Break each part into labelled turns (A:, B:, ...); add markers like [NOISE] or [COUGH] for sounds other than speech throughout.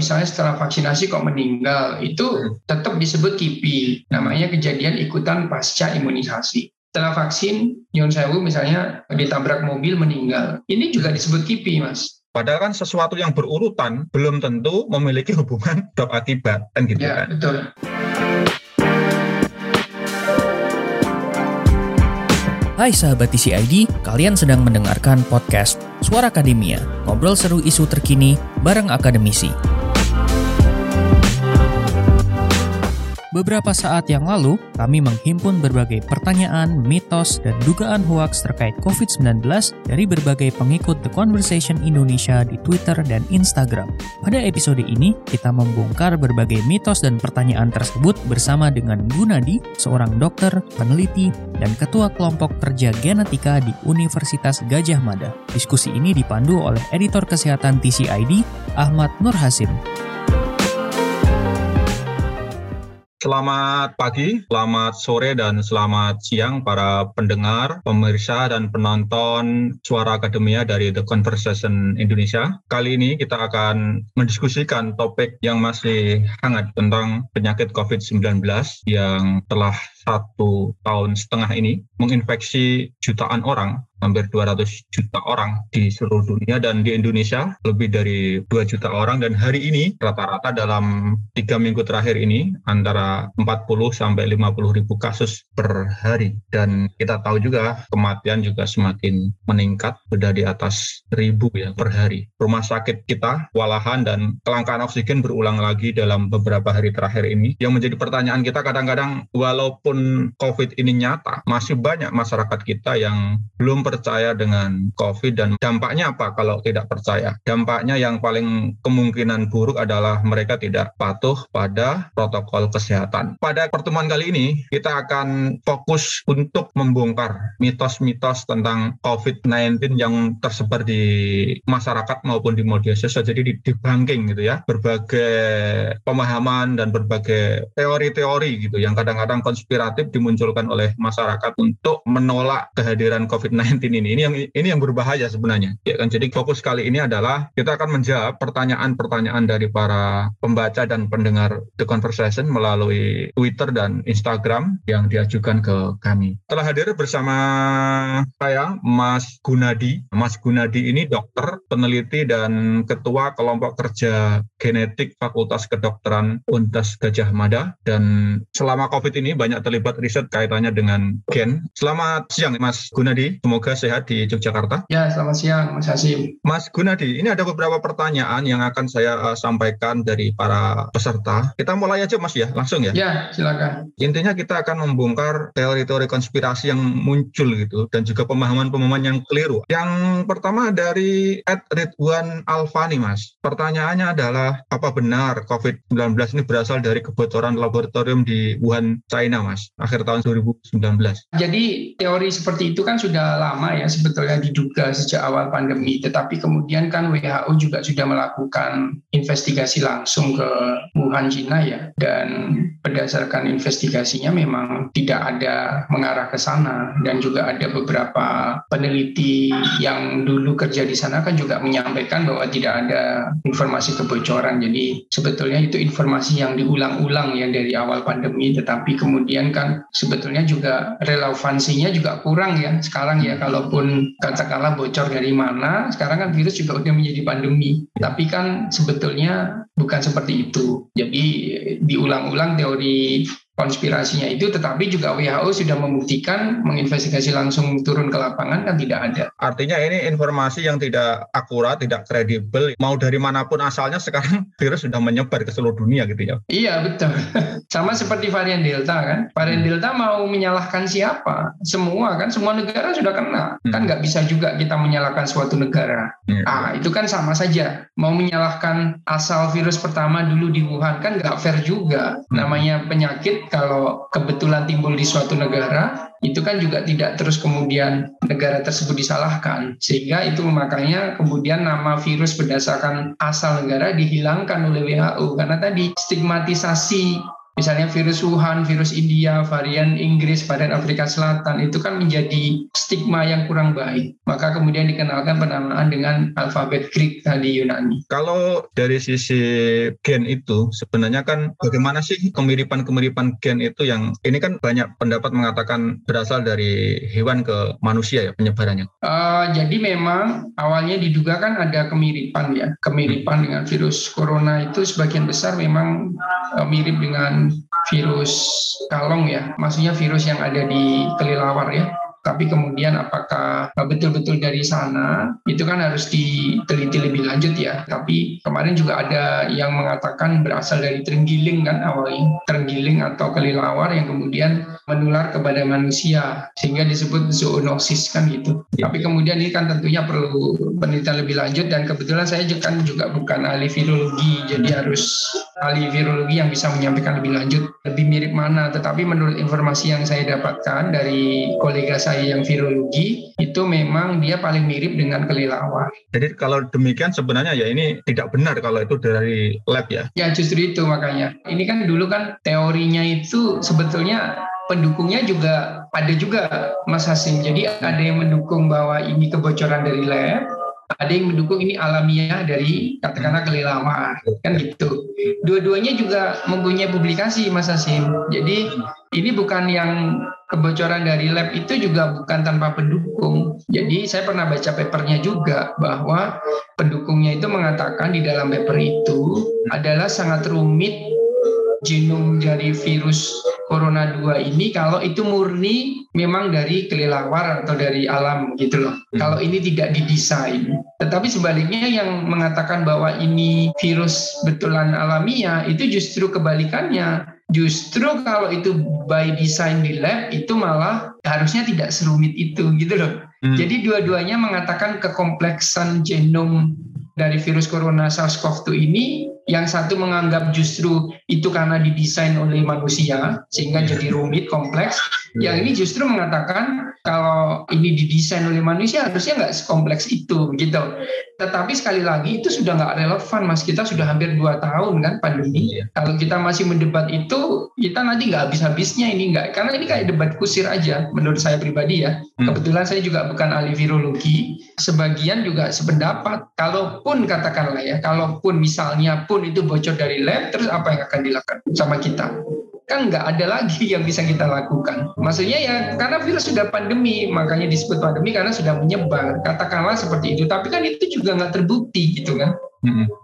A: misalnya setelah vaksinasi kok meninggal, itu hmm. tetap disebut KIPI, namanya kejadian ikutan pasca imunisasi. Setelah vaksin, Yon Sewu misalnya ditabrak mobil meninggal, ini juga disebut KIPI, Mas.
B: Padahal kan sesuatu yang berurutan belum tentu memiliki hubungan [LAUGHS] dok akibat kan gitu ya, kan. Betul.
C: Hai sahabat TCID, kalian sedang mendengarkan podcast Suara Akademia, ngobrol seru isu terkini bareng akademisi. Beberapa saat yang lalu, kami menghimpun berbagai pertanyaan, mitos, dan dugaan hoaks terkait COVID-19 dari berbagai pengikut The Conversation Indonesia di Twitter dan Instagram. Pada episode ini, kita membongkar berbagai mitos dan pertanyaan tersebut bersama dengan Gunadi, seorang dokter, peneliti, dan ketua kelompok kerja genetika di Universitas Gajah Mada. Diskusi ini dipandu oleh editor kesehatan TCID, Ahmad Nur Hasim.
B: Selamat pagi, selamat sore, dan selamat siang para pendengar, pemirsa, dan penonton Suara Akademia dari The Conversation Indonesia. Kali ini kita akan mendiskusikan topik yang masih hangat tentang penyakit COVID-19 yang telah satu tahun setengah ini menginfeksi jutaan orang hampir 200 juta orang di seluruh dunia dan di Indonesia lebih dari 2 juta orang. Dan hari ini rata-rata dalam tiga minggu terakhir ini antara 40 sampai 50 ribu kasus per hari. Dan kita tahu juga kematian juga semakin meningkat sudah di atas ribu ya per hari. Rumah sakit kita walahan dan kelangkaan oksigen berulang lagi dalam beberapa hari terakhir ini. Yang menjadi pertanyaan kita kadang-kadang walaupun COVID ini nyata masih banyak masyarakat kita yang belum percaya dengan COVID dan dampaknya apa kalau tidak percaya? Dampaknya yang paling kemungkinan buruk adalah mereka tidak patuh pada protokol kesehatan. Pada pertemuan kali ini kita akan fokus untuk membongkar mitos-mitos tentang COVID-19 yang tersebar di masyarakat maupun di media sosial. Jadi di debunking gitu ya, berbagai pemahaman dan berbagai teori-teori gitu yang kadang-kadang konspiratif dimunculkan oleh masyarakat untuk menolak kehadiran COVID-19 ini. Ini yang ini yang berbahaya sebenarnya. Ya kan jadi fokus kali ini adalah kita akan menjawab pertanyaan-pertanyaan dari para pembaca dan pendengar The Conversation melalui Twitter dan Instagram yang diajukan ke kami. Telah hadir bersama saya Mas Gunadi. Mas Gunadi ini dokter, peneliti dan ketua kelompok kerja genetik Fakultas Kedokteran Universitas Gajah Mada dan selama Covid ini banyak terlibat riset kaitannya dengan gen. Selamat siang Mas Gunadi, semoga semoga sehat di Yogyakarta.
A: Ya, selamat siang Mas Hasim.
B: Mas Gunadi, ini ada beberapa pertanyaan yang akan saya uh, sampaikan dari para peserta. Kita mulai aja Mas ya, langsung ya.
A: Ya, silakan.
B: Intinya kita akan membongkar teori-teori konspirasi yang muncul gitu dan juga pemahaman-pemahaman yang keliru. Yang pertama dari Ed Ridwan Alfani Mas. Pertanyaannya adalah apa benar COVID-19 ini berasal dari kebocoran laboratorium di Wuhan, China Mas, akhir tahun 2019?
A: Jadi teori seperti itu kan sudah lama lama ya sebetulnya diduga sejak awal pandemi, tetapi kemudian kan WHO juga sudah melakukan investigasi langsung ke Wuhan, Cina ya, dan berdasarkan investigasinya memang tidak ada mengarah ke sana. Dan juga ada beberapa peneliti yang dulu kerja di sana kan juga menyampaikan bahwa tidak ada informasi kebocoran. Jadi sebetulnya itu informasi yang diulang-ulang ya dari awal pandemi, tetapi kemudian kan sebetulnya juga relevansinya juga kurang ya sekarang ya kalaupun katakanlah bocor dari mana, sekarang kan virus juga udah menjadi pandemi. Tapi kan sebetulnya bukan seperti itu. Jadi diulang-ulang teori konspirasinya itu, tetapi juga WHO sudah membuktikan menginvestigasi langsung turun ke lapangan kan tidak ada.
B: Artinya ini informasi yang tidak akurat, tidak kredibel, mau dari mana pun asalnya sekarang [LAUGHS] virus sudah menyebar ke seluruh dunia gitu ya?
A: Iya betul. [LAUGHS] Sama seperti varian Delta kan, varian hmm. Delta mau menyalahkan siapa? Semua kan, semua negara sudah kena. Hmm. Kan nggak bisa juga kita menyalahkan suatu negara. Hmm. Ah itu kan sama saja. Mau menyalahkan asal virus pertama dulu di Wuhan kan nggak fair juga. Hmm. Namanya penyakit kalau kebetulan timbul di suatu negara, itu kan juga tidak terus kemudian negara tersebut disalahkan. Sehingga itu makanya kemudian nama virus berdasarkan asal negara dihilangkan oleh WHO. Karena tadi stigmatisasi Misalnya virus Wuhan, virus India, varian Inggris, varian Afrika Selatan itu kan menjadi stigma yang kurang baik. Maka kemudian dikenalkan penamaan dengan alfabet Greek tadi Yunani.
B: Kalau dari sisi gen itu sebenarnya kan bagaimana sih kemiripan-kemiripan gen itu yang ini kan banyak pendapat mengatakan berasal dari hewan ke manusia ya penyebarannya.
A: Uh, jadi memang awalnya diduga kan ada kemiripan ya, kemiripan dengan virus corona itu sebagian besar memang uh, mirip dengan virus kalong ya, maksudnya virus yang ada di kelelawar ya tapi kemudian apakah betul-betul dari sana itu kan harus diteliti lebih lanjut ya. Tapi kemarin juga ada yang mengatakan berasal dari terenggiling kan awalnya terenggiling atau kelilawar yang kemudian menular kepada manusia sehingga disebut zoonosis kan gitu. Ya. tapi kemudian ini kan tentunya perlu penelitian lebih lanjut dan kebetulan saya juga kan juga bukan ahli virologi jadi harus ahli virologi yang bisa menyampaikan lebih lanjut lebih mirip mana. Tetapi menurut informasi yang saya dapatkan dari kolega saya saya yang virologi itu memang dia paling mirip dengan kelelawar.
B: Jadi kalau demikian sebenarnya ya ini tidak benar kalau itu dari lab ya?
A: Ya justru itu makanya. Ini kan dulu kan teorinya itu sebetulnya pendukungnya juga ada juga Mas Hasim. Jadi ada yang mendukung bahwa ini kebocoran dari lab, ada yang mendukung ini alamiah dari katakanlah kelelawar kan gitu. Dua-duanya juga mempunyai publikasi Mas Hasim jadi ini bukan yang kebocoran dari lab itu juga bukan tanpa pendukung. Jadi saya pernah baca papernya juga bahwa pendukungnya itu mengatakan di dalam paper itu adalah sangat rumit genom dari virus corona 2 ini kalau itu murni memang dari kelelawar atau dari alam gitu loh. Hmm. Kalau ini tidak didesain. Tetapi sebaliknya yang mengatakan bahwa ini virus betulan alamiah itu justru kebalikannya. Justru kalau itu by design di lab itu malah harusnya tidak serumit itu gitu loh. Hmm. Jadi dua-duanya mengatakan kekompleksan genom dari virus corona SARS-CoV-2 ini yang satu menganggap justru itu karena didesain oleh manusia sehingga jadi rumit kompleks. Yang ini justru mengatakan kalau ini didesain oleh manusia harusnya nggak sekompleks itu gitu tetapi sekali lagi itu sudah nggak relevan mas kita sudah hampir dua tahun kan pandemi iya. kalau kita masih mendebat itu kita nanti nggak habis-habisnya ini nggak karena ini kayak debat kusir aja menurut saya pribadi ya hmm. kebetulan saya juga bukan ahli virologi sebagian juga sependapat kalaupun kalaupun katakanlah ya, kalaupun misalnya pun itu bocor dari lab, terus apa yang akan dilakukan sama kita? Kan nggak ada lagi [LAUGHS] yang bisa kita lakukan. Maksudnya ya karena virus sudah pandemi, makanya disebut pandemi karena sudah menyebar. Katakanlah seperti itu, tapi kan itu juga nggak terbukti gitu kan.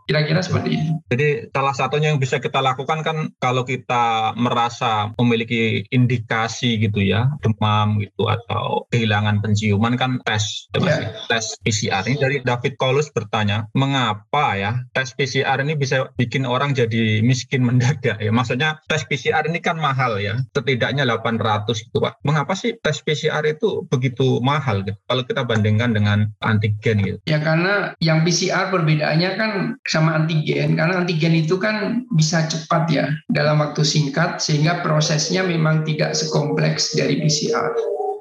A: Kira-kira seperti itu.
B: Jadi salah satunya yang bisa kita lakukan kan kalau kita merasa memiliki indikasi gitu ya, demam gitu atau kehilangan penciuman kan tes yeah. tes PCR. Ini dari David Kolus bertanya, mengapa ya tes PCR ini bisa bikin orang jadi miskin mendadak ya? Maksudnya tes PCR ini kan mahal ya, setidaknya 800 gitu Pak. Mengapa sih tes PCR itu begitu mahal gitu kalau kita bandingkan dengan antigen gitu?
A: Ya karena yang PCR perbedaannya kan kan sama antigen karena antigen itu kan bisa cepat ya dalam waktu singkat sehingga prosesnya memang tidak sekompleks dari PCR.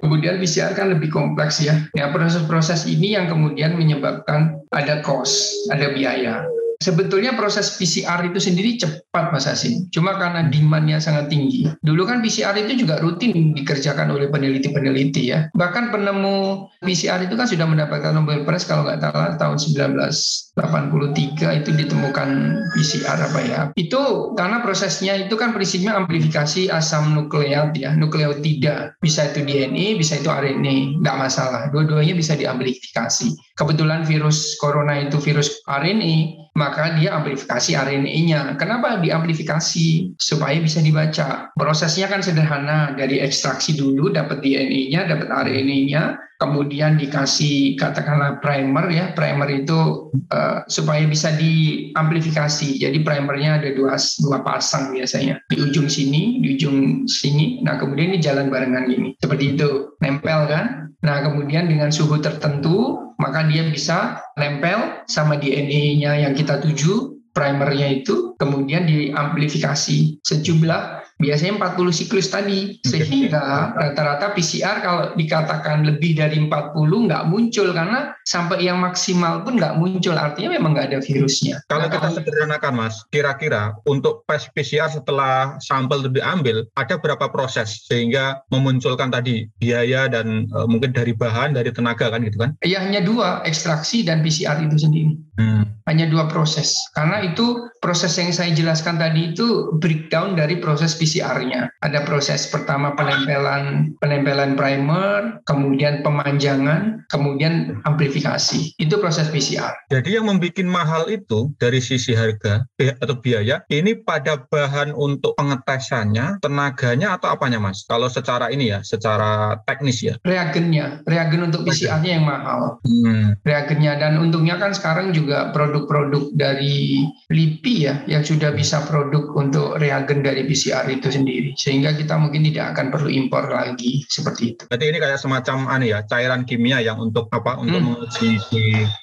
A: Kemudian PCR kan lebih kompleks ya. Ya proses-proses ini yang kemudian menyebabkan ada cost, ada biaya. Sebetulnya proses PCR itu sendiri cepat Mas Asin, cuma karena demandnya sangat tinggi. Dulu kan PCR itu juga rutin dikerjakan oleh peneliti-peneliti ya. Bahkan penemu PCR itu kan sudah mendapatkan Nobel Prize kalau nggak salah tahun 1983 itu ditemukan PCR apa ya. Itu karena prosesnya itu kan prinsipnya amplifikasi asam nukleat ya, nukleotida. Bisa itu DNA, bisa itu RNA, nggak masalah. Dua-duanya bisa diamplifikasi. Kebetulan virus corona itu virus RNA, maka dia amplifikasi RNA-nya. Kenapa diamplifikasi? Supaya bisa dibaca. Prosesnya kan sederhana, dari ekstraksi dulu dapat DNA-nya, dapat RNA-nya, kemudian dikasih katakanlah primer ya. Primer itu uh, supaya bisa diamplifikasi. Jadi primernya ada dua, dua pasang biasanya. Di ujung sini, di ujung sini. Nah kemudian ini jalan barengan ini. Seperti itu. Nempel kan? Nah kemudian dengan suhu tertentu maka dia bisa nempel sama DNA-nya yang kita tuju, primernya itu, kemudian diamplifikasi sejumlah biasanya 40 siklus tadi. Sehingga rata-rata PCR kalau dikatakan lebih dari 40 nggak muncul karena sampai yang maksimal pun nggak muncul. Artinya memang nggak ada virusnya.
B: Kalau kita sederhanakan Mas, kira-kira untuk tes PCR setelah sampel itu diambil, ada berapa proses sehingga memunculkan tadi biaya dan e, mungkin dari bahan, dari tenaga kan gitu kan?
A: Iya hanya dua, ekstraksi dan PCR itu sendiri. Hmm. Hanya dua proses. Karena itu proses yang saya jelaskan tadi itu breakdown dari proses PCR-nya. Ada proses pertama penempelan penempelan primer, kemudian pemanjangan, kemudian amplifikasi. Itu proses PCR.
B: Jadi yang membuat mahal itu dari sisi harga atau biaya, ini pada bahan untuk pengetesannya, tenaganya atau apanya Mas? Kalau secara ini ya, secara teknis ya?
A: Reagennya, reagen untuk PCR-nya yang mahal. Hmm. Reagennya dan untungnya kan sekarang juga produk-produk dari LIPI ya yang sudah bisa produk untuk reagen dari PCR itu sendiri sehingga kita mungkin tidak akan perlu impor lagi seperti itu.
B: Berarti ini kayak semacam aneh ya cairan kimia yang untuk apa untuk hmm.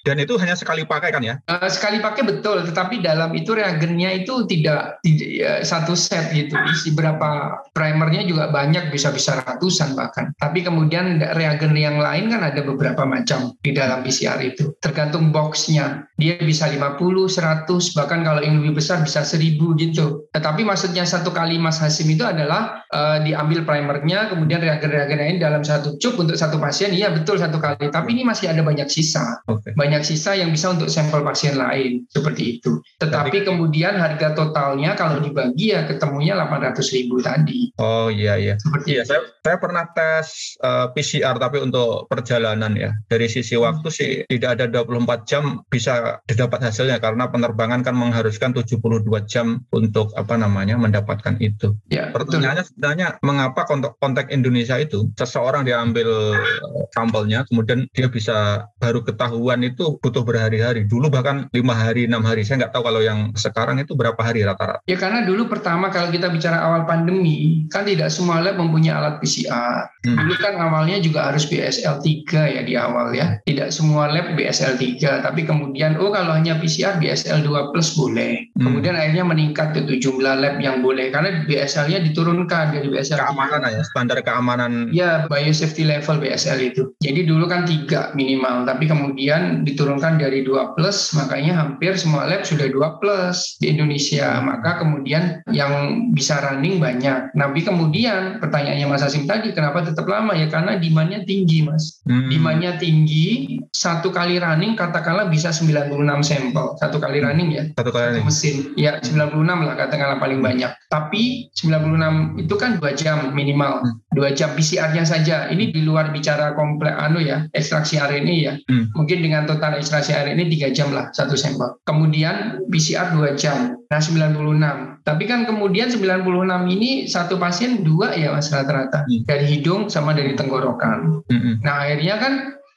B: Dan itu hanya sekali pakai kan ya?
A: Uh, sekali pakai betul tetapi dalam itu reagennya itu tidak, tidak ya, satu set gitu isi berapa primernya juga banyak bisa bisa ratusan bahkan tapi kemudian reagen yang lain kan ada beberapa macam di dalam PCR itu tergantung boxnya dia bisa 50, 100 bahkan kalau yang lebih besar bisa seribu gitu. Tetapi maksudnya satu kali Mas Hasim itu adalah uh, diambil primernya, kemudian reagen-reagen lain dalam satu cup untuk satu pasien, iya betul satu kali. Tapi ini masih ada banyak sisa, okay. banyak sisa yang bisa untuk sampel pasien lain seperti itu. Tetapi Tapi, kemudian harga totalnya kalau dibagi ya ketemunya 800 ribu tadi.
B: Oh iya iya. Seperti iya, saya, saya pernah tes uh, eh, PCR tapi untuk perjalanan ya. Dari sisi waktu sih tidak ada 24 jam bisa didapat hasilnya karena penerbangan kan mengharuskan 72 jam untuk apa namanya mendapatkan itu. Ya, Pertanyaannya sebenarnya mengapa kontak, kontak Indonesia itu seseorang diambil eh, sampelnya kemudian dia bisa baru ketahuan itu butuh berhari-hari. Dulu bahkan lima hari enam hari. Saya nggak tahu kalau yang sekarang itu berapa hari rata-rata.
A: Ya karena dulu pertama kalau kita bicara awal pandemi kan tidak semua lab mempunyai alat PCR. Hmm. Dulu kan awalnya juga harus BSL 3 ya di awal ya. Tidak semua lab BSL 3 tapi kemudian oh kalau hanya PCR BSL 2 plus boleh. Hmm. Kemudian akhirnya meningkat ke jumlah lab yang boleh karena BSL-nya diturunkan dari BSL
B: keamanan ya standar keamanan.
A: Ya biosafety level BSL itu. Jadi dulu kan tiga minimal tapi kemudian diturunkan dari 2 plus makanya hampir semua lab sudah 2 plus di Indonesia. Maka kemudian yang bisa running banyak. Tapi kemudian pertanyaannya Mas Asim tadi kenapa tetap lama ya karena demandnya tinggi Mas. Hmm. Demandnya tinggi satu kali running katakanlah bisa 96 sampel satu kali running ya.
B: Satu kali running
A: mesin. Ya, 96 lah katakanlah paling banyak. Tapi 96 itu kan dua jam minimal. Hmm. Dua jam PCR-nya saja. Ini di luar bicara komplek anu ya, ekstraksi RNA ya. Hmm. Mungkin dengan total ekstraksi RNA tiga jam lah satu sampel. Kemudian PCR dua jam. Nah 96. Tapi kan kemudian 96 ini satu pasien dua ya mas rata-rata. Hmm. Dari hidung sama dari tenggorokan. Hmm. Nah akhirnya kan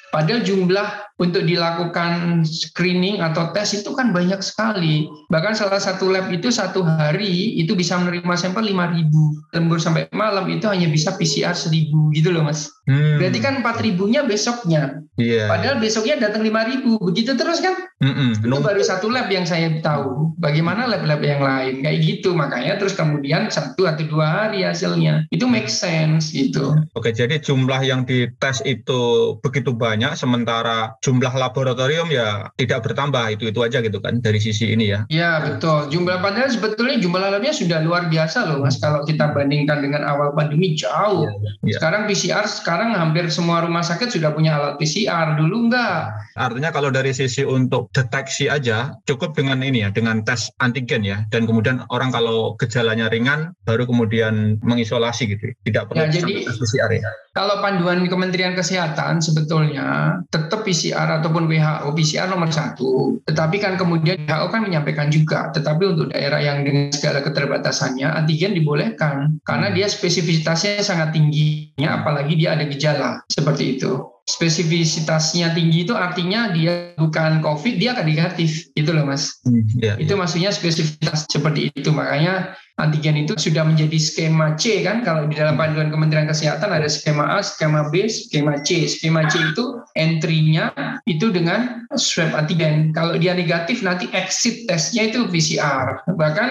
A: padahal jumlah untuk dilakukan screening atau tes itu kan banyak sekali. Bahkan salah satu lab itu satu hari itu bisa menerima sampel 5.000. Lembur sampai malam itu hanya bisa PCR 1.000 gitu loh mas. Hmm. Berarti kan 4.000-nya besoknya. Yeah. Padahal besoknya datang 5.000. Begitu terus kan? Mm-mm. Itu baru satu lab yang saya tahu. Bagaimana lab-lab yang lain? Kayak gitu. Makanya terus kemudian satu atau dua hari hasilnya. Itu make sense gitu.
B: Oke, jadi jumlah yang dites itu begitu banyak sementara jumlah laboratorium ya tidak bertambah itu itu aja gitu kan dari sisi ini ya.
A: Iya betul. Jumlah padahal sebetulnya jumlah labnya sudah luar biasa loh mas kalau kita bandingkan dengan awal pandemi jauh. Ya, ya. Sekarang PCR sekarang hampir semua rumah sakit sudah punya alat PCR dulu enggak.
B: Artinya kalau dari sisi untuk deteksi aja cukup dengan ini ya dengan tes antigen ya dan kemudian orang kalau gejalanya ringan baru kemudian mengisolasi gitu tidak perlu
A: ya, jadi, tes PCR ya. Kalau panduan Kementerian Kesehatan sebetulnya tetap PCR ataupun WHO PCR nomor satu. Tetapi kan kemudian WHO kan menyampaikan juga, tetapi untuk daerah yang dengan segala keterbatasannya antigen dibolehkan. Karena dia spesifisitasnya sangat tingginya, apalagi dia ada gejala seperti itu. Spesifisitasnya tinggi itu artinya dia bukan COVID, dia akan negatif, gitu loh mas. Hmm, yeah, itu yeah. maksudnya spesifitas seperti itu, makanya antigen itu sudah menjadi skema C kan kalau di dalam panduan Kementerian Kesehatan ada skema A, skema B, skema C. Skema C itu entry-nya itu dengan swab antigen. Kalau dia negatif nanti exit testnya itu PCR. Bahkan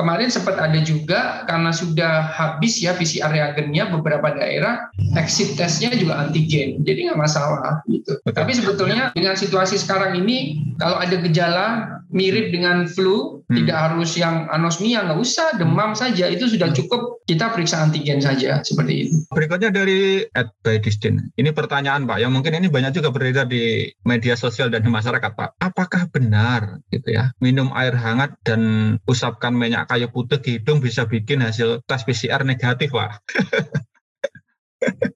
A: kemarin sempat ada juga karena sudah habis ya PCR reagennya beberapa daerah exit testnya juga antigen. Jadi nggak masalah gitu. Tapi sebetulnya dengan situasi sekarang ini kalau ada gejala mirip dengan flu, hmm. tidak harus yang anosmia, nggak usah, demam saja, itu sudah cukup kita periksa antigen saja, seperti itu.
B: Berikutnya dari Ed Baidistin. Ini pertanyaan Pak, yang mungkin ini banyak juga beredar di media sosial dan di masyarakat Pak. Apakah benar gitu ya, minum air hangat dan usapkan minyak kayu putih di hidung bisa bikin hasil tes PCR negatif Pak? [LAUGHS]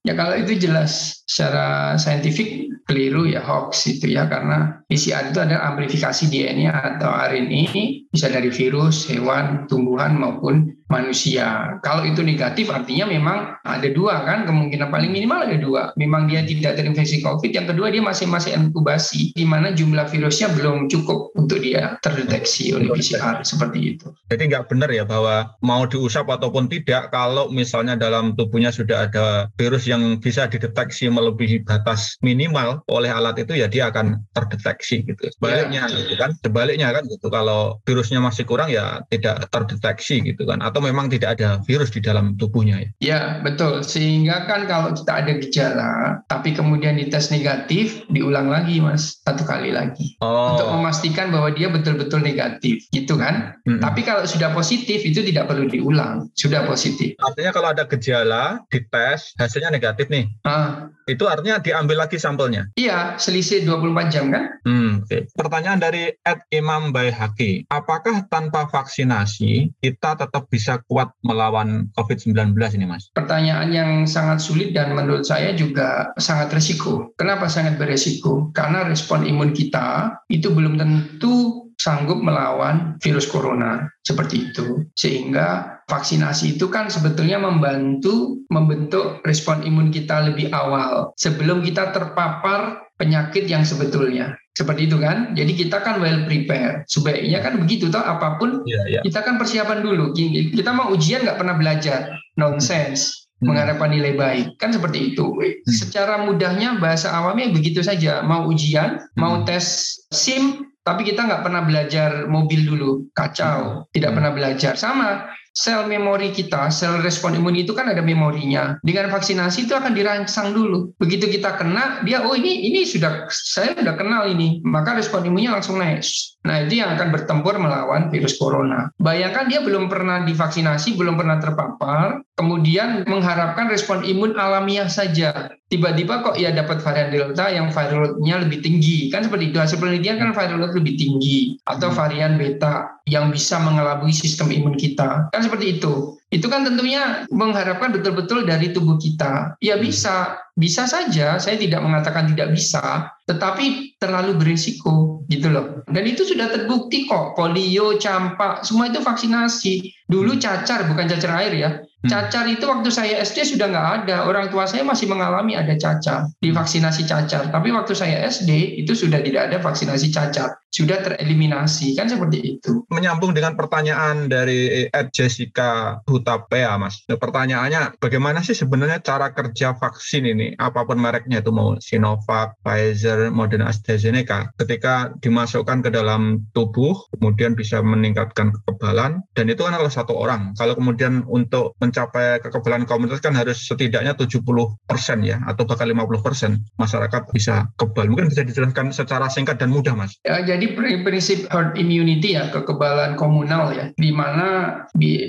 A: ya kalau itu jelas secara saintifik keliru ya hoax itu ya karena PCR itu adalah amplifikasi DNA atau RNA bisa dari virus, hewan, tumbuhan maupun manusia. Kalau itu negatif artinya memang ada dua kan kemungkinan paling minimal ada dua. Memang dia tidak terinfeksi COVID. Yang kedua dia masih masih inkubasi di mana jumlah virusnya belum cukup untuk dia terdeteksi oleh PCR seperti itu.
B: Jadi nggak benar ya bahwa mau diusap ataupun tidak kalau misalnya dalam tubuhnya sudah ada virus yang bisa dideteksi melebihi batas minimal oleh alat itu ya dia akan terdeteksi gitu. Sebaliknya ya. gitu kan. Sebaliknya kan gitu kalau virusnya masih kurang ya tidak terdeteksi gitu kan atau atau memang tidak ada virus di dalam tubuhnya ya?
A: Ya betul, sehingga kan kalau kita ada gejala, tapi kemudian dites negatif, diulang lagi mas, satu kali lagi. Oh. Untuk memastikan bahwa dia betul-betul negatif, gitu kan. Hmm. Tapi kalau sudah positif, itu tidak perlu diulang, sudah positif.
B: Artinya kalau ada gejala, dites, hasilnya negatif nih. Ah. Itu artinya diambil lagi sampelnya?
A: Iya, selisih 24 jam kan.
B: Hmm, okay. Pertanyaan dari Ed Imam Bayhaki, apakah tanpa vaksinasi kita tetap bisa bisa kuat melawan COVID-19 ini, Mas?
A: Pertanyaan yang sangat sulit dan menurut saya juga sangat resiko. Kenapa sangat beresiko? Karena respon imun kita itu belum tentu sanggup melawan virus corona seperti itu. Sehingga vaksinasi itu kan sebetulnya membantu membentuk respon imun kita lebih awal sebelum kita terpapar penyakit yang sebetulnya. Seperti itu kan. Jadi kita kan well prepare. Sebaiknya kan begitu toh apa pun yeah, yeah. kita kan persiapan dulu. Kita mau ujian nggak pernah belajar. Nonsense. Hmm. mengharapkan nilai baik kan seperti itu hmm. secara mudahnya bahasa awamnya begitu saja mau ujian hmm. mau tes sim tapi kita nggak pernah belajar mobil dulu kacau hmm. tidak hmm. pernah belajar sama sel memori kita, sel respon imun itu kan ada memorinya. Dengan vaksinasi itu akan dirangsang dulu. Begitu kita kena, dia oh ini ini sudah saya sudah kenal ini, maka respon imunnya langsung naik. Nah itu yang akan bertempur melawan virus corona. Bayangkan dia belum pernah divaksinasi, belum pernah terpapar, kemudian mengharapkan respon imun alamiah saja. Tiba-tiba kok ya dapat varian delta yang viral load-nya lebih tinggi. Kan seperti itu hasil penelitian kan viral load lebih tinggi atau hmm. varian beta yang bisa mengelabui sistem imun kita. Kan seperti itu. Itu kan tentunya mengharapkan betul-betul dari tubuh kita. Ya hmm. bisa, bisa saja. Saya tidak mengatakan tidak bisa, tetapi terlalu berisiko gitu loh. Dan itu sudah terbukti kok. Polio, campak, semua itu vaksinasi. Dulu hmm. cacar, bukan cacar air ya. Hmm. Cacar itu waktu saya SD sudah nggak ada. Orang tua saya masih mengalami ada cacar, divaksinasi cacar. Tapi waktu saya SD itu sudah tidak ada vaksinasi cacar, sudah tereliminasi kan seperti itu.
B: Menyambung dengan pertanyaan dari Ed Jessica Hutapea, Mas. Pertanyaannya, bagaimana sih sebenarnya cara kerja vaksin ini, apa pun mereknya itu mau Sinovac, Pfizer, Moderna, AstraZeneca, ketika dimasukkan ke dalam tubuh, kemudian bisa meningkatkan kekebalan, dan itu kan adalah satu orang. Kalau kemudian untuk mencapai kekebalan komunitas kan harus setidaknya 70 persen ya atau bahkan 50 persen masyarakat bisa kebal. Mungkin bisa dijelaskan secara singkat dan mudah, Mas.
A: Ya, jadi prinsip herd immunity ya kekebalan komunal ya, di mana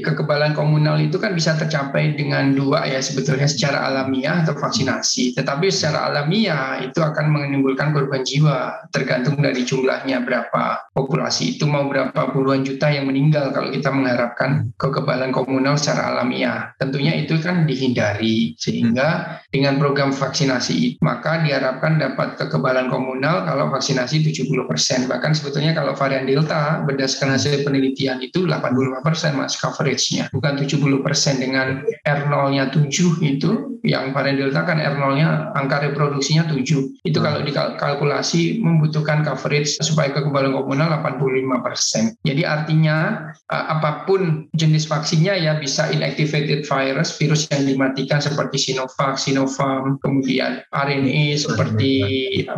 A: kekebalan komunal itu kan bisa tercapai dengan dua ya sebetulnya secara alamiah atau vaksinasi. Tetapi secara alamiah itu akan menimbulkan korban jiwa tergantung dari jumlahnya berapa populasi itu mau berapa puluhan juta yang meninggal kalau kita mengharapkan kekebalan komunal secara alamiah tentunya itu kan dihindari sehingga dengan program vaksinasi maka diharapkan dapat kekebalan komunal kalau vaksinasi 70%. Bahkan sebetulnya kalau varian Delta berdasarkan hasil penelitian itu 85% mas coveragenya. Bukan 70% dengan R0-nya 7 itu yang varian Delta kan R0-nya angka reproduksinya 7. Itu kalau dikalkulasi membutuhkan coverage supaya kekebalan komunal 85%. Jadi artinya apa pun jenis vaksinnya ya bisa inactivated virus, virus yang dimatikan seperti Sinovac, Sinopharm, kemudian RNA seperti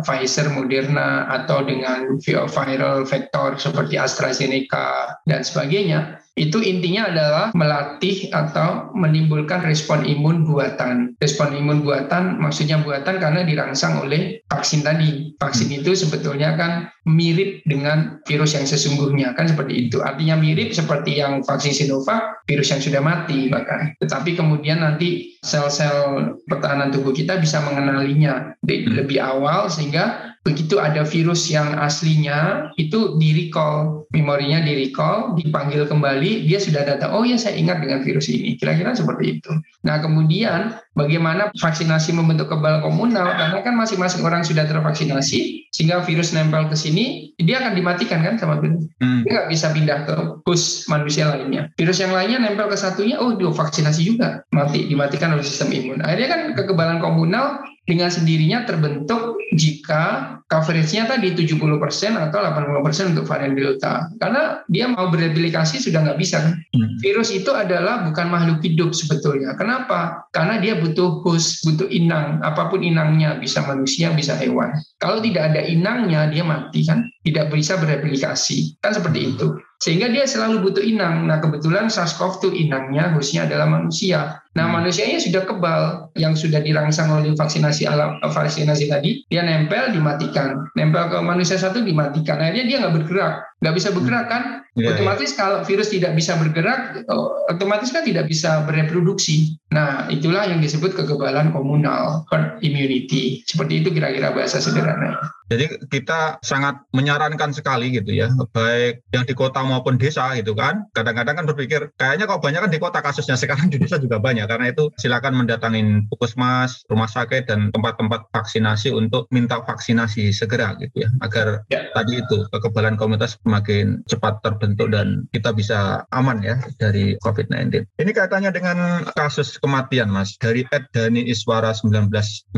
A: Pfizer, Moderna atau dengan viral vektor seperti AstraZeneca dan sebagainya itu intinya adalah melatih atau menimbulkan respon imun buatan. Respon imun buatan maksudnya buatan karena dirangsang oleh vaksin tadi. Vaksin hmm. itu sebetulnya kan mirip dengan virus yang sesungguhnya kan seperti itu. Artinya mirip seperti yang vaksin Sinovac, virus yang sudah mati bahkan. Tetapi kemudian nanti sel-sel pertahanan tubuh kita bisa mengenalinya hmm. lebih awal sehingga begitu ada virus yang aslinya itu di recall memorinya di recall dipanggil kembali dia sudah data oh ya saya ingat dengan virus ini. Kira-kira seperti itu. Nah kemudian bagaimana vaksinasi membentuk kebal komunal? Karena kan masing-masing orang sudah tervaksinasi sehingga virus nempel ke sini dia akan dimatikan kan sama virus? Hmm. dia nggak bisa pindah ke host manusia lainnya. Virus yang lainnya nempel ke satunya oh dia vaksinasi juga mati dimatikan oleh sistem imun. Akhirnya kan kekebalan komunal dengan sendirinya terbentuk jika coveragenya tadi 70% atau 80% untuk varian Delta. Karena dia mau bereplikasi sudah nggak bisa kan. Hmm. Virus itu adalah bukan makhluk hidup sebetulnya. Kenapa? Karena dia butuh host, butuh inang. Apa pun inangnya, bisa manusia, bisa hewan. Kalau tidak ada inangnya, dia mati kan. Tidak bisa bereplikasi. Kan seperti itu. Sehingga dia selalu butuh inang. Nah kebetulan SARS-CoV-2 inangnya, hostnya adalah manusia. Nah hmm. manusianya sudah kebal, yang sudah dirangsang oleh vaksinasi alam, vaksinasi tadi, dia nempel dimatikan. Nempel ke manusia satu dimatikan. Akhirnya dia nggak bergerak nggak bisa bergerak kan yeah, iya. otomatis kalau virus tidak bisa bergerak otomatis kan tidak bisa bereproduksi nah itulah yang disebut kekebalan komunal herd immunity seperti itu kira-kira bahasa sederhana
B: jadi kita sangat menyarankan sekali gitu ya, baik yang di kota maupun desa gitu kan. Kadang-kadang kan berpikir kayaknya kok banyak kan di kota kasusnya sekarang di desa juga banyak. Karena itu silakan mendatangin puskesmas, rumah sakit dan tempat-tempat vaksinasi untuk minta vaksinasi segera gitu ya, agar ya. tadi itu kekebalan komunitas semakin cepat terbentuk dan kita bisa aman ya dari COVID-19. Ini kaitannya dengan kasus kematian Mas dari Ed Dani Iswara 1996.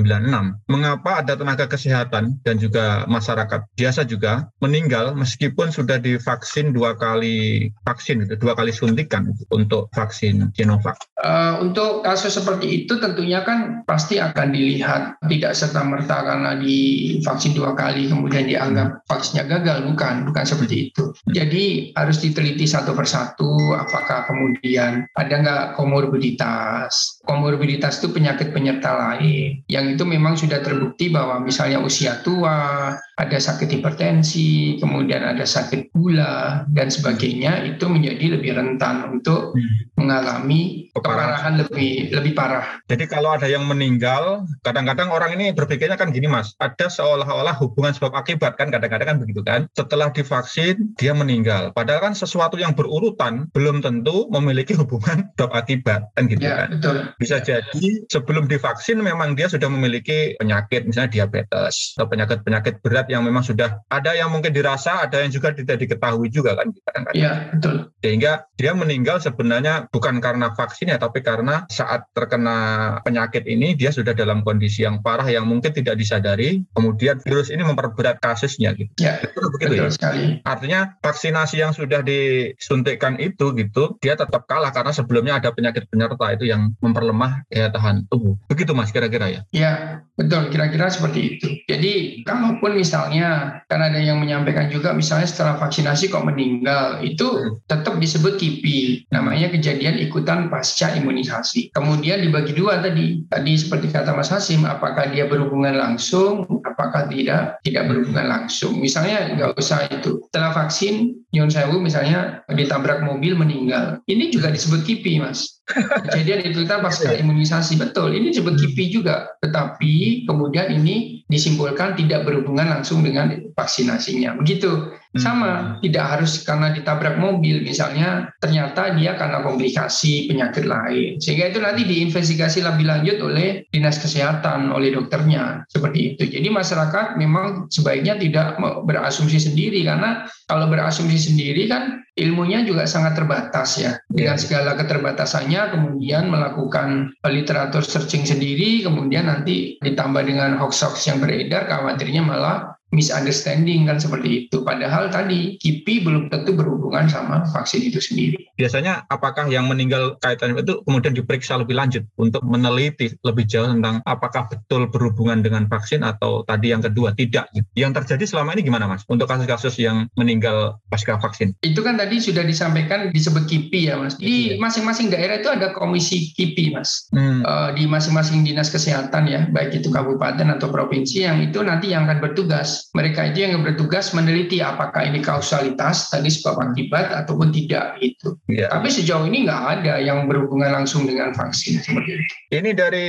B: Mengapa ada tenaga kesehatan dan juga masyarakat biasa juga meninggal meskipun sudah divaksin dua kali vaksin itu dua kali suntikan untuk vaksin Sinovac.
A: Uh, untuk kasus seperti itu tentunya kan pasti akan dilihat tidak serta merta karena divaksin dua kali kemudian dianggap vaksinnya gagal bukan bukan seperti itu. Jadi harus diteliti satu persatu apakah kemudian ada nggak komorbiditas. Komorbiditas itu penyakit penyerta lain yang itu memang sudah terbukti bahwa misalnya usia tua ada sakit hipertensi, kemudian ada sakit gula dan sebagainya itu menjadi lebih rentan untuk hmm. mengalami keparahan lebih lebih parah.
B: Jadi kalau ada yang meninggal, kadang-kadang orang ini berpikirnya kan gini mas, ada seolah-olah hubungan sebab akibat kan kadang-kadang kan begitu kan. Setelah divaksin dia meninggal, padahal kan sesuatu yang berurutan belum tentu memiliki hubungan [LAUGHS] sebab akibat kan gitu ya, kan. Betul. Bisa jadi sebelum divaksin memang dia sudah memiliki penyakit misalnya diabetes atau penyakit-penyakit penyakit berat yang memang sudah ada yang mungkin dirasa, ada yang juga tidak diketahui juga kan
A: Iya, betul.
B: Sehingga dia meninggal sebenarnya bukan karena vaksin ya, tapi karena saat terkena penyakit ini dia sudah dalam kondisi yang parah yang mungkin tidak disadari, kemudian virus ini memperberat kasusnya gitu.
A: Ya, betul, begitu betul ya. sekali.
B: Artinya vaksinasi yang sudah disuntikkan itu gitu, dia tetap kalah karena sebelumnya ada penyakit penyerta itu yang memperlemah daya tahan tubuh. Begitu Mas kira-kira ya?
A: Iya, betul. Kira-kira seperti itu. Jadi kalau Walaupun misalnya, kan ada yang menyampaikan juga misalnya setelah vaksinasi kok meninggal, itu hmm. tetap disebut KIPI, namanya kejadian ikutan pasca imunisasi. Kemudian dibagi dua tadi, tadi seperti kata Mas Hasim, apakah dia berhubungan langsung, apakah tidak, tidak berhubungan langsung. Misalnya nggak usah itu, setelah vaksin, Nyon Sewu misalnya ditabrak mobil meninggal, ini juga disebut KIPI Mas. Kejadian ikutan pasca imunisasi, betul, ini disebut KIPI juga. Tetapi kemudian ini disimpulkan tidak berhubungan langsung dengan vaksinasinya. Begitu. Sama, hmm. tidak harus karena ditabrak mobil misalnya ternyata dia karena komplikasi penyakit lain. Sehingga itu nanti diinvestigasi lebih lanjut oleh dinas kesehatan, oleh dokternya seperti itu. Jadi masyarakat memang sebaiknya tidak berasumsi sendiri karena kalau berasumsi sendiri kan ilmunya juga sangat terbatas ya. Dengan iya. segala keterbatasannya kemudian melakukan literatur searching sendiri kemudian nanti ditambah dengan hoax-hoax yang beredar khawatirnya malah misunderstanding kan seperti itu. Padahal tadi KIPI belum tentu berhubungan sama vaksin itu sendiri.
B: Biasanya apakah yang meninggal kaitan itu kemudian diperiksa lebih lanjut untuk meneliti lebih jauh tentang apakah betul berhubungan dengan vaksin atau tadi yang kedua tidak. Yang terjadi selama ini gimana mas untuk kasus-kasus yang meninggal pasca vaksin?
A: Itu kan tadi sudah disampaikan disebut KIPI ya mas. Di iya. masing-masing daerah itu ada komisi KIPI mas. Hmm. Uh, di masing-masing dinas kesehatan ya, baik itu kabupaten atau provinsi yang itu nanti yang akan bertugas mereka itu yang bertugas meneliti apakah ini kausalitas tadi sebab akibat ataupun tidak itu. Ya. Tapi sejauh ini nggak ada yang berhubungan langsung dengan vaksin seperti itu.
B: Ini dari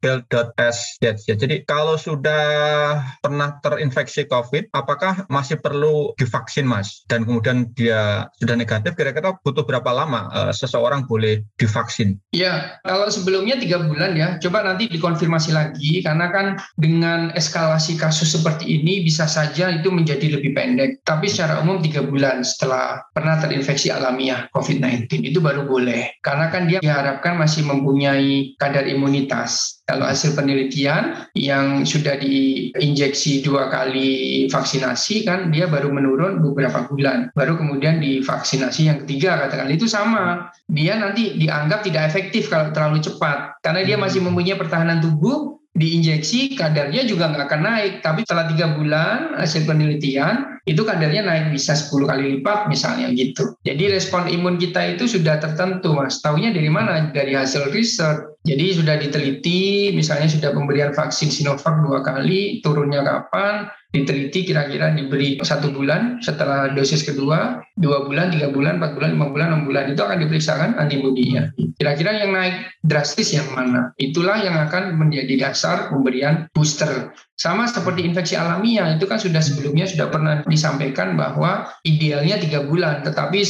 B: @bel.s ya. Jadi kalau sudah pernah terinfeksi COVID, apakah masih perlu divaksin, Mas? Dan kemudian dia sudah negatif, kira-kira butuh berapa lama uh, seseorang boleh divaksin?
A: Ya, kalau sebelumnya tiga bulan ya. Coba nanti dikonfirmasi lagi karena kan dengan eskalasi kasus seperti ini bisa saja itu menjadi lebih pendek. Tapi secara umum tiga bulan setelah pernah terinfeksi alamiah COVID-19 itu baru boleh. Karena kan dia diharapkan masih mempunyai kadar imunitas. Kalau hasil penelitian yang sudah diinjeksi dua kali vaksinasi kan dia baru menurun beberapa bulan. Baru kemudian divaksinasi yang ketiga katakan itu sama. Dia nanti dianggap tidak efektif kalau terlalu cepat. Karena dia masih mempunyai pertahanan tubuh diinjeksi kadarnya juga nggak akan naik. Tapi setelah tiga bulan hasil penelitian itu kadarnya naik bisa 10 kali lipat misalnya gitu. Jadi respon imun kita itu sudah tertentu mas. Taunya dari mana? Dari hasil riset. Jadi sudah diteliti misalnya sudah pemberian vaksin Sinovac dua kali turunnya kapan diteliti kira-kira diberi satu bulan setelah dosis kedua, dua bulan, tiga bulan, empat bulan, lima bulan, enam bulan itu akan diperiksakan antibodinya. Kira-kira yang naik drastis yang mana? Itulah yang akan menjadi dasar pemberian booster. Sama seperti infeksi alamiah itu kan sudah sebelumnya sudah pernah disampaikan bahwa idealnya tiga bulan, tetapi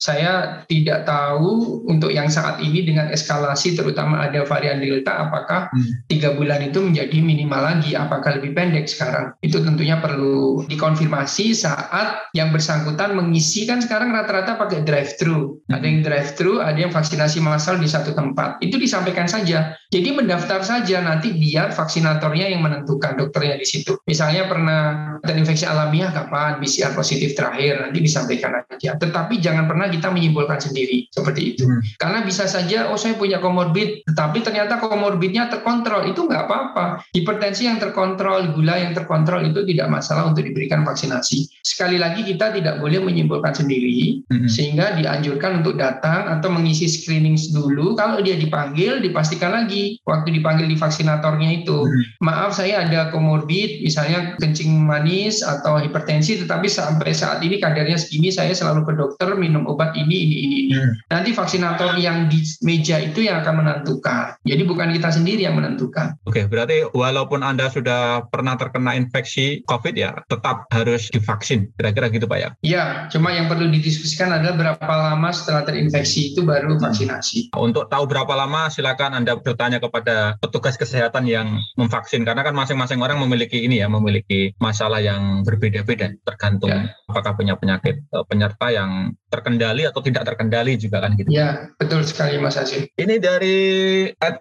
A: saya tidak tahu untuk yang saat ini dengan eskalasi terutama ada varian delta apakah hmm. tiga bulan itu menjadi minimal lagi, apakah lebih pendek sekarang? Itu tentunya perlu dikonfirmasi saat yang bersangkutan mengisi kan sekarang rata-rata pakai drive thru, ada yang drive thru, ada yang vaksinasi massal di satu tempat. Itu disampaikan saja. Jadi mendaftar saja nanti biar vaksinatornya yang menentukan dokternya di situ. Misalnya pernah terinfeksi alamiah kapan PCR positif terakhir nanti disampaikan aja. Tetapi jangan pernah kita menyimpulkan sendiri seperti itu. Hmm. Karena bisa saja oh saya punya komorbid, tetapi ternyata komorbidnya terkontrol itu nggak apa-apa. Hipertensi yang terkontrol, gula yang terkontrol itu tidak masalah untuk diberikan vaksinasi. Sekali lagi kita tidak boleh menyimpulkan sendiri hmm. sehingga dianjurkan untuk datang atau mengisi screening dulu. Kalau dia dipanggil dipastikan lagi waktu dipanggil di vaksinatornya itu. Hmm. Maaf saya ada komorbid, misalnya kencing manis atau hipertensi, tetapi sampai saat ini kadarnya segini, saya selalu ke dokter minum obat ini, ini, ini, ini. Hmm. Nanti vaksinator yang di meja itu yang akan menentukan. Jadi bukan kita sendiri yang menentukan.
B: Oke, berarti walaupun Anda sudah pernah terkena infeksi COVID ya, tetap harus divaksin. Kira-kira gitu Pak ya?
A: Iya, cuma yang perlu didiskusikan adalah berapa lama setelah terinfeksi itu baru vaksinasi.
B: Untuk tahu berapa lama, silakan Anda bertanya kepada petugas kesehatan yang memvaksin. Karena kan masing-masing orang memiliki ini ya, memiliki masalah yang berbeda-beda tergantung ya. apakah punya penyakit eh, penyerta yang terkendali atau tidak terkendali juga kan gitu.
A: Ya, betul sekali Mas Asyik.
B: Ini dari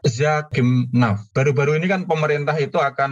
B: Zakimnaf. Baru-baru ini kan pemerintah itu akan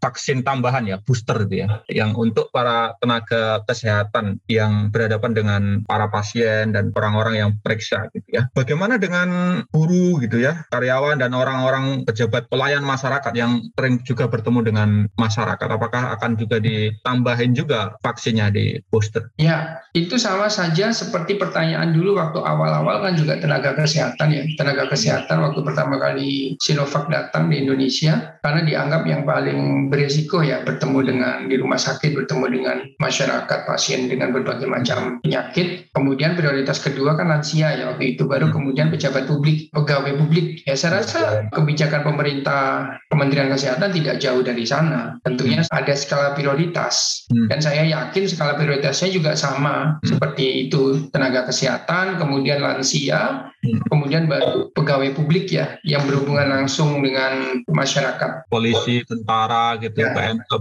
B: vaksin tambahan ya, booster gitu ya, yang untuk para tenaga kesehatan yang berhadapan dengan para pasien dan orang-orang yang periksa gitu ya. Bagaimana dengan guru gitu ya, karyawan dan orang-orang pejabat pelayan masyarakat yang sering juga bertemu dengan masyarakat? Apakah akan juga ditambahin juga vaksinnya di booster?
A: Ya, itu sama saja seperti pertanyaan dulu waktu awal-awal kan juga tenaga kesehatan ya. Tenaga kesehatan waktu pertama kali Sinovac datang di Indonesia, karena dianggap yang paling berisiko ya bertemu dengan di rumah sakit, bertemu dengan masyarakat, pasien dengan berbagai macam penyakit. Kemudian prioritas kedua kan lansia ya waktu itu, baru kemudian pejabat publik, pegawai publik. Ya saya rasa kebijakan pemerintah Kementerian Kesehatan tidak jauh dari sana. Tentunya ada skala prioritas hmm. dan saya yakin skala prioritasnya juga sama hmm. seperti itu tenaga kesehatan, kemudian lansia, Hmm. Kemudian baru pegawai publik ya yang berhubungan langsung dengan masyarakat.
B: Polisi, tentara gitu, ya.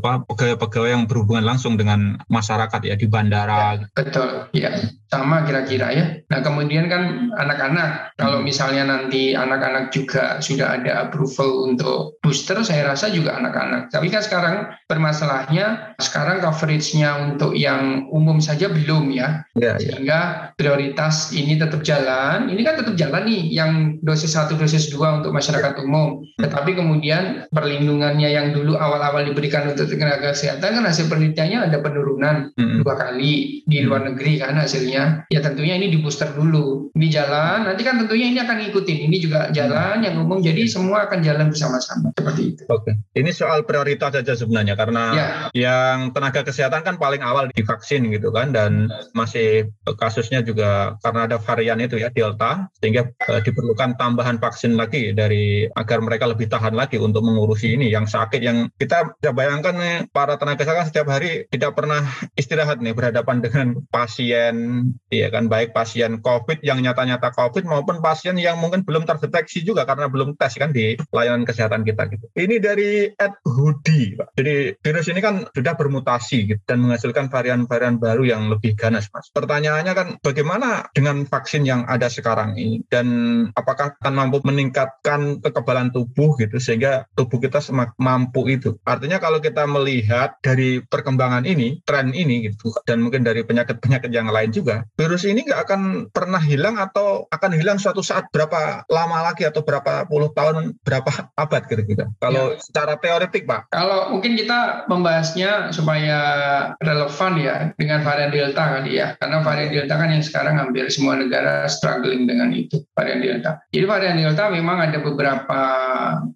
B: Apa pegawai-pegawai yang berhubungan langsung dengan masyarakat ya di bandara.
A: Ya, betul, ya sama kira-kira ya. Nah kemudian kan anak-anak, kalau hmm. misalnya nanti anak-anak juga sudah ada approval untuk booster, saya rasa juga anak-anak. Tapi kan sekarang permasalahannya, sekarang coveragenya untuk yang umum saja belum ya. ya, ya. Sehingga prioritas ini tetap jalan. Ini kan tetap jalan nih, yang dosis satu, dosis dua untuk masyarakat umum. Hmm. Tetapi kemudian perlindungannya yang dulu awal-awal diberikan untuk tenaga kesehatan kan hasil penelitiannya ada penurunan hmm. dua kali di luar negeri kan hasilnya. Ya tentunya ini di booster dulu. Ini jalan nanti kan tentunya ini akan ngikutin. Ini juga jalan yang umum jadi semua akan jalan bersama-sama. Seperti itu.
B: Oke. Ini soal prioritas saja sebenarnya karena ya. yang tenaga kesehatan kan paling awal divaksin gitu kan dan masih kasusnya juga karena ada varian itu ya delta sehingga uh, diperlukan tambahan vaksin lagi dari agar mereka lebih tahan lagi untuk mengurusi ini. Yang sakit yang kita bisa bayangkan nih para tenaga kesehatan setiap hari tidak pernah istirahat nih berhadapan dengan pasien Iya kan baik pasien COVID yang nyata-nyata COVID maupun pasien yang mungkin belum terdeteksi juga karena belum tes kan di layanan kesehatan kita gitu. Ini dari Ed Hoodie, Pak. Jadi virus ini kan sudah bermutasi gitu, dan menghasilkan varian-varian baru yang lebih ganas, Mas. Pertanyaannya kan bagaimana dengan vaksin yang ada sekarang ini dan apakah akan mampu meningkatkan kekebalan tubuh gitu sehingga tubuh kita mampu itu. Artinya kalau kita melihat dari perkembangan ini, tren ini gitu dan mungkin dari penyakit-penyakit yang lain juga virus ini nggak akan pernah hilang atau akan hilang suatu saat berapa lama lagi atau berapa puluh tahun, berapa abad kira-kira. Kalau ya. secara teoretik, Pak.
A: Kalau mungkin kita membahasnya supaya relevan ya dengan varian Delta kali ya. Karena varian Delta kan yang sekarang hampir semua negara struggling dengan itu, varian Delta. Jadi varian Delta memang ada beberapa,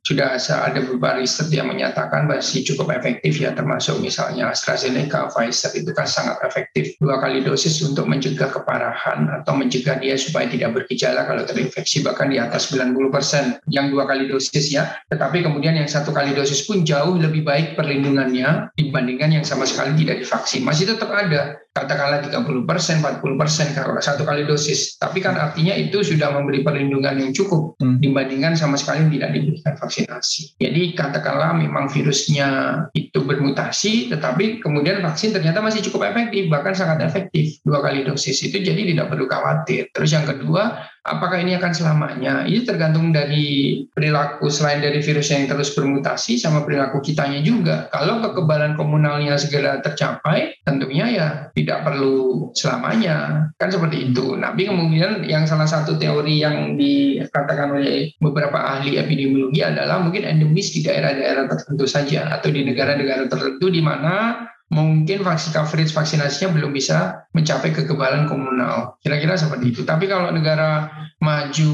A: sudah ada beberapa riset yang menyatakan masih cukup efektif ya, termasuk misalnya AstraZeneca, Pfizer itu kan sangat efektif dua kali dosis untuk mencegah keparahan atau mencegah dia supaya tidak bergejala kalau terinfeksi bahkan di atas 90% yang dua kali dosis ya. Tetapi kemudian yang satu kali dosis pun jauh lebih baik perlindungannya dibandingkan yang sama sekali tidak divaksin. Masih tetap ada katakanlah 30 persen, 40 persen kalau satu kali dosis. Tapi kan artinya itu sudah memberi perlindungan yang cukup hmm. dibandingkan sama sekali tidak diberikan vaksinasi. Jadi katakanlah memang virusnya itu bermutasi, tetapi kemudian vaksin ternyata masih cukup efektif, bahkan sangat efektif dua kali dosis itu jadi tidak perlu khawatir. Terus yang kedua, apakah ini akan selamanya? Ini tergantung dari perilaku selain dari virus yang terus bermutasi sama perilaku kitanya juga. Kalau kekebalan komunalnya segera tercapai, tentunya ya tidak perlu selamanya. Kan seperti itu. Tapi kemudian yang salah satu teori yang dikatakan oleh beberapa ahli epidemiologi adalah mungkin endemis di daerah-daerah tertentu saja atau di negara-negara tertentu di mana mungkin vaksin coverage vaksinasinya belum bisa mencapai kekebalan komunal. Kira-kira seperti itu. Tapi kalau negara maju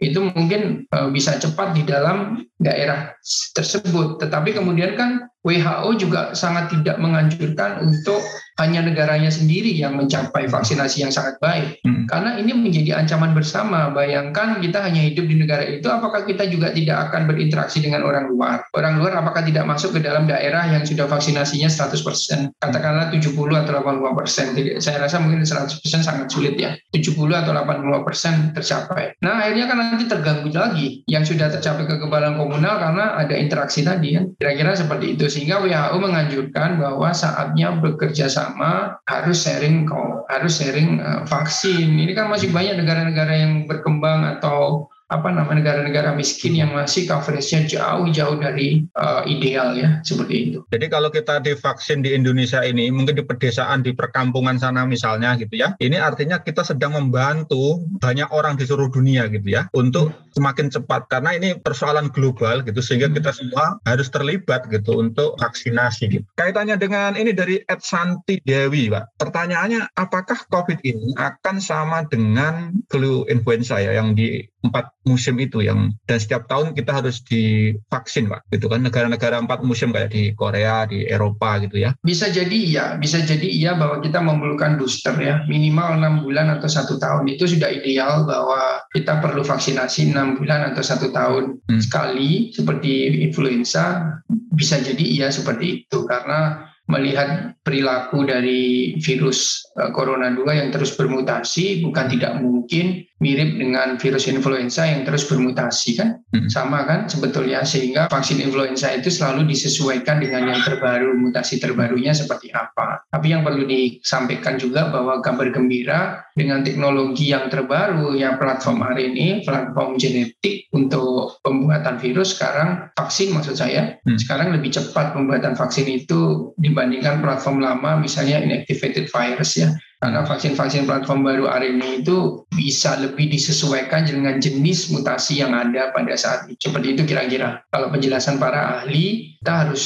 A: itu mungkin uh, bisa cepat di dalam daerah tersebut. Tetapi kemudian kan WHO juga sangat tidak menganjurkan untuk hanya negaranya sendiri yang mencapai vaksinasi yang sangat baik. Hmm. Karena ini menjadi ancaman bersama. Bayangkan kita hanya hidup di negara itu, apakah kita juga tidak akan berinteraksi dengan orang luar? Orang luar apakah tidak masuk ke dalam daerah yang sudah vaksinasinya 100%? Katakanlah 70 atau 85%. Saya rasa mungkin 100% sangat sulit ya. 70 atau 85% tercapai. Nah akhirnya kan nanti terganggu lagi yang sudah tercapai kekebalan komunal karena ada interaksi tadi. Ya. Kira-kira seperti itu sehingga WHO menganjurkan bahwa saatnya bekerja sama harus sharing harus sharing uh, vaksin. Ini kan masih banyak negara-negara yang berkembang atau apa nama negara-negara miskin yang masih coveragenya jauh-jauh dari uh, ideal ya seperti itu.
B: Jadi kalau kita divaksin di Indonesia ini mungkin di pedesaan di perkampungan sana misalnya gitu ya, ini artinya kita sedang membantu banyak orang di seluruh dunia gitu ya untuk semakin cepat karena ini persoalan global gitu sehingga hmm. kita semua harus terlibat gitu untuk vaksinasi gitu. Kaitannya dengan ini dari Ed Santi Dewi Pak. Pertanyaannya apakah COVID ini akan sama dengan flu influenza ya yang di empat musim itu yang dan setiap tahun kita harus divaksin pak gitu kan. Negara-negara empat musim kayak di Korea di Eropa gitu ya.
A: Bisa jadi iya bisa jadi iya bahwa kita memerlukan booster ya. Minimal enam bulan atau satu tahun. Itu sudah ideal bahwa kita perlu vaksinasi enam bulan atau satu tahun hmm. sekali seperti influenza. Bisa jadi iya seperti itu karena melihat perilaku dari virus eh, corona 2 yang terus bermutasi bukan tidak mungkin mirip dengan virus influenza yang terus bermutasi kan hmm. sama kan sebetulnya sehingga vaksin influenza itu selalu disesuaikan dengan yang terbaru mutasi terbarunya seperti apa tapi yang perlu disampaikan juga bahwa kabar gembira dengan teknologi yang terbaru ya platform RNA platform genetik untuk pembuatan virus sekarang vaksin maksud saya hmm. sekarang lebih cepat pembuatan vaksin itu dibandingkan platform lama misalnya inactivated virus ya karena vaksin-vaksin platform baru RNA itu bisa lebih disesuaikan dengan jenis mutasi yang ada pada saat itu. Seperti itu kira-kira. Kalau penjelasan para ahli, kita harus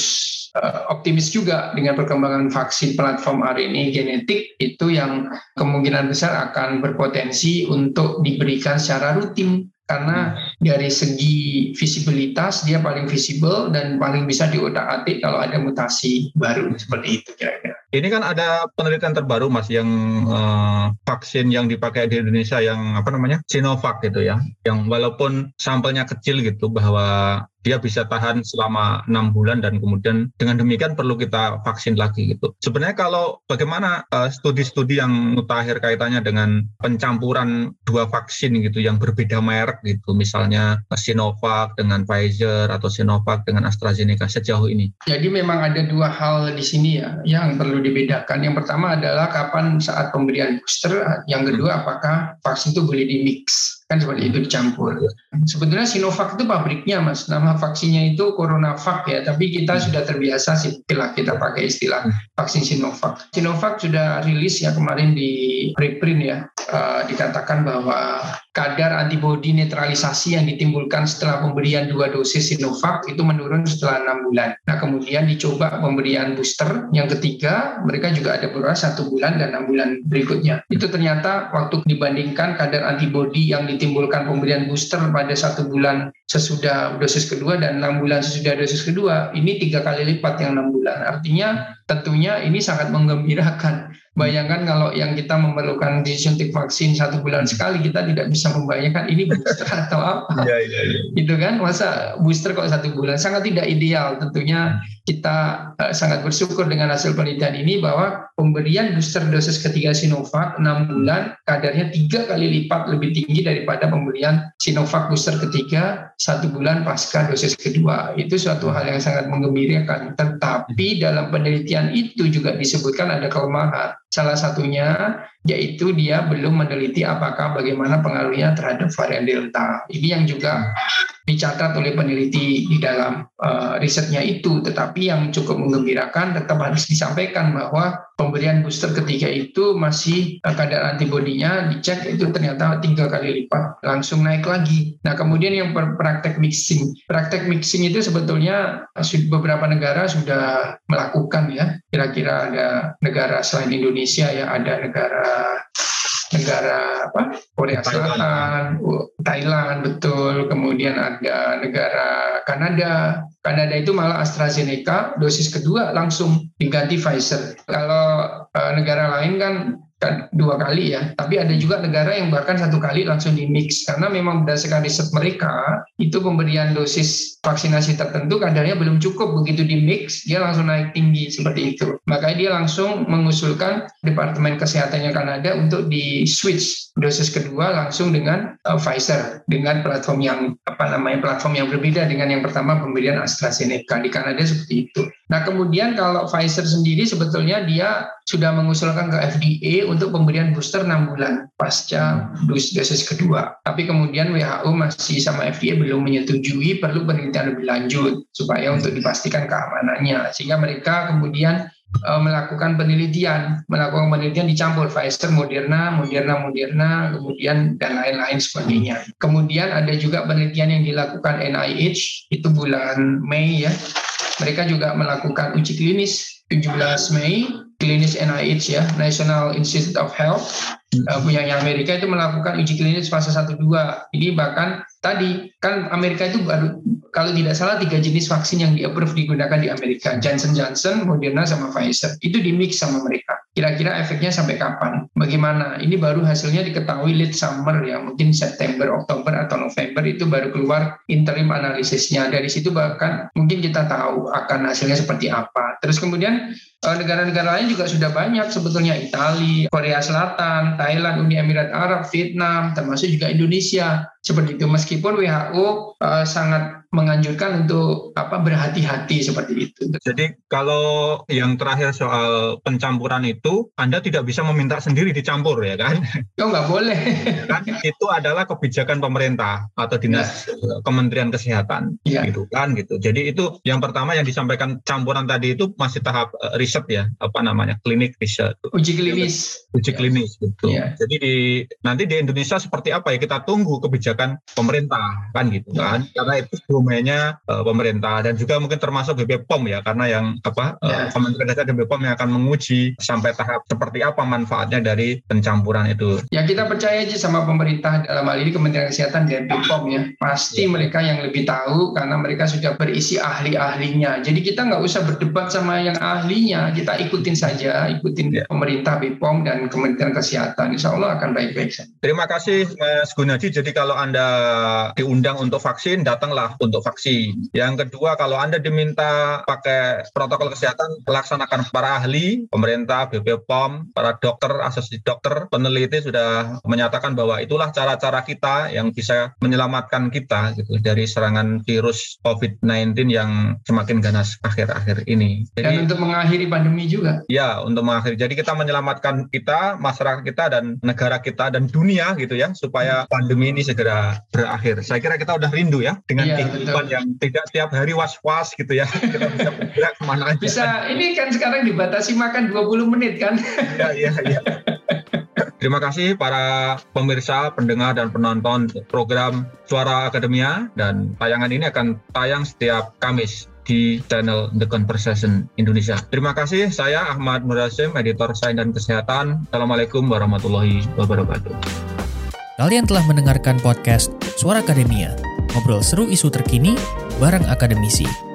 A: uh, optimis juga dengan perkembangan vaksin platform RNA genetik itu yang kemungkinan besar akan berpotensi untuk diberikan secara rutin karena dari segi visibilitas dia paling visible dan paling bisa diotak-atik kalau ada mutasi baru seperti itu kira-kira.
B: Ini kan ada penelitian terbaru mas yang uh, vaksin yang dipakai di Indonesia yang apa namanya Sinovac gitu ya, yang walaupun sampelnya kecil gitu bahwa dia bisa tahan selama enam bulan dan kemudian dengan demikian perlu kita vaksin lagi gitu. Sebenarnya kalau bagaimana uh, studi-studi yang mutakhir kaitannya dengan pencampuran dua vaksin gitu yang berbeda merek gitu, misalnya Sinovac dengan Pfizer atau Sinovac dengan AstraZeneca sejauh ini.
A: Jadi memang ada dua hal di sini ya yang perlu dibedakan. Yang pertama adalah kapan saat pemberian booster, yang kedua apakah vaksin itu boleh di mix kan seperti itu dicampur. Sebetulnya Sinovac itu pabriknya mas, nama vaksinnya itu CoronaVac ya, tapi kita sudah terbiasa sih kita pakai istilah vaksin Sinovac. Sinovac sudah rilis ya kemarin di preprint ya, uh, dikatakan bahwa kadar antibodi netralisasi yang ditimbulkan setelah pemberian dua dosis Sinovac itu menurun setelah enam bulan. Nah kemudian dicoba pemberian booster yang ketiga, mereka juga ada beberapa satu bulan dan enam bulan berikutnya. Itu ternyata waktu dibandingkan kadar antibodi yang ditimbulkan pemberian booster pada satu bulan sesudah dosis kedua dan enam bulan sesudah dosis kedua, ini tiga kali lipat yang enam bulan. Artinya tentunya ini sangat menggembirakan Bayangkan kalau yang kita memerlukan disuntik vaksin satu bulan sekali, kita tidak bisa membayangkan ini booster [LAUGHS] atau apa. Iya, iya, iya. Itu kan, masa booster kok satu bulan? Sangat tidak ideal. Tentunya kita uh, sangat bersyukur dengan hasil penelitian ini bahwa pemberian booster dosis ketiga Sinovac 6 bulan kadarnya tiga kali lipat lebih tinggi daripada pemberian Sinovac booster ketiga satu bulan pasca dosis kedua. Itu suatu hal yang sangat menggembirakan. Tetapi dalam penelitian itu juga disebutkan ada kelemahan Salah satunya yaitu dia belum meneliti apakah bagaimana pengaruhnya terhadap varian Delta. Ini yang juga dicatat oleh peneliti di dalam uh, risetnya itu. Tetapi yang cukup menggembirakan tetap harus disampaikan bahwa pemberian booster ketiga itu masih uh, kadar antibodinya dicek itu ternyata tiga kali lipat langsung naik lagi. Nah kemudian yang praktek mixing, praktek mixing itu sebetulnya beberapa negara sudah melakukan ya. Kira-kira ada negara selain Indonesia ya ada negara negara apa Korea Selatan, Thailand betul, kemudian ada negara Kanada. Kanada itu malah AstraZeneca dosis kedua langsung diganti Pfizer. Kalau uh, negara lain kan dua kali ya. Tapi ada juga negara yang bahkan satu kali langsung di mix karena memang berdasarkan riset mereka itu pemberian dosis vaksinasi tertentu kadarnya belum cukup begitu di mix dia langsung naik tinggi seperti itu. Makanya dia langsung mengusulkan Departemen Kesehatannya Kanada untuk di switch dosis kedua langsung dengan uh, Pfizer dengan platform yang apa namanya platform yang berbeda dengan yang pertama pemberian AstraZeneca di Kanada seperti itu. Nah kemudian kalau Pfizer sendiri sebetulnya dia sudah mengusulkan ke FDA untuk pemberian booster 6 bulan pasca dosis kedua. Tapi kemudian WHO masih sama FDA belum menyetujui perlu penelitian lebih lanjut supaya untuk dipastikan keamanannya. Sehingga mereka kemudian uh, melakukan penelitian, melakukan penelitian dicampur Pfizer, Moderna, Moderna, Moderna, kemudian dan lain-lain sebagainya. Kemudian ada juga penelitian yang dilakukan NIH itu bulan Mei ya mereka juga melakukan uji klinis 17 Mei, klinis NIH ya, National Institute of Health. uh, punya Amerika itu melakukan uji klinis fase 1 2. Ini bahkan tadi kan Amerika itu baru kalau tidak salah tiga jenis vaksin yang di-approve digunakan di Amerika, Johnson Johnson, Moderna sama Pfizer. Itu di mix sama mereka. Kira-kira efeknya sampai kapan? Bagaimana? Ini baru hasilnya diketahui late summer ya, mungkin September, Oktober atau November itu baru keluar interim analisisnya. Dari situ bahkan mungkin kita tahu akan hasilnya seperti apa. Terus kemudian eh, negara-negara lain juga sudah banyak sebetulnya Italia, Korea Selatan, Thailand, Uni Emirat Arab, Vietnam, termasuk juga Indonesia seperti itu. Meskipun WHO uh, sangat menganjurkan untuk apa berhati-hati seperti itu.
B: Jadi kalau yang terakhir soal pencampuran itu Anda tidak bisa meminta sendiri dicampur ya kan?
A: Oh nggak boleh.
B: kan itu adalah kebijakan pemerintah atau dinas ya. Kementerian Kesehatan ya. gitu kan gitu. Jadi itu yang pertama yang disampaikan campuran tadi itu masih tahap uh, riset ya apa namanya klinik riset.
A: Uji klinis.
B: Uji ya. klinis gitu. Ya. Jadi di nanti di Indonesia seperti apa ya kita tunggu kebijakan pemerintah kan gitu kan karena itu domainnya uh, pemerintah dan juga mungkin termasuk BPOM ya karena yang apa uh, Kementerian Desa dan BPOM yang akan menguji sampai tahap seperti apa manfaatnya dari pencampuran itu.
A: Ya kita percaya aja sama pemerintah dalam hal ini Kementerian Kesehatan dan BPOM ya pasti ya. mereka yang lebih tahu karena mereka sudah berisi ahli-ahlinya. Jadi kita nggak usah berdebat sama yang ahlinya, kita ikutin saja, ikutin ya. pemerintah BPOM dan Kementerian Kesehatan. Insya Allah akan baik-baik saja.
B: Terima kasih Mas Gunaji. Jadi kalau anda diundang untuk vaksin, datanglah untuk vaksin. Yang kedua, kalau Anda diminta pakai protokol kesehatan, laksanakan para ahli, pemerintah, BPOM, para dokter, asosiasi dokter, peneliti sudah menyatakan bahwa itulah cara-cara kita yang bisa menyelamatkan kita gitu dari serangan virus COVID-19 yang semakin ganas akhir-akhir ini.
A: Jadi, dan untuk mengakhiri pandemi juga.
B: Ya, untuk mengakhiri. Jadi kita menyelamatkan kita, masyarakat kita dan negara kita dan dunia gitu ya supaya pandemi ini segera berakhir. Saya kira kita udah rindu ya dengan iya, kehidupan yang tidak tiap hari was-was gitu ya. [LAUGHS] Kita bisa bergerak ke mana aja.
A: Bisa, ini kan sekarang dibatasi makan 20 menit kan.
B: Iya, iya, iya. [LAUGHS] Terima kasih para pemirsa, pendengar, dan penonton program Suara Akademia. Dan tayangan ini akan tayang setiap Kamis di channel The Conversation Indonesia. Terima kasih, saya Ahmad Murasim, editor Sains dan Kesehatan. Assalamualaikum warahmatullahi wabarakatuh.
C: Kalian telah mendengarkan podcast Suara Akademia, ngobrol seru isu terkini bareng akademisi.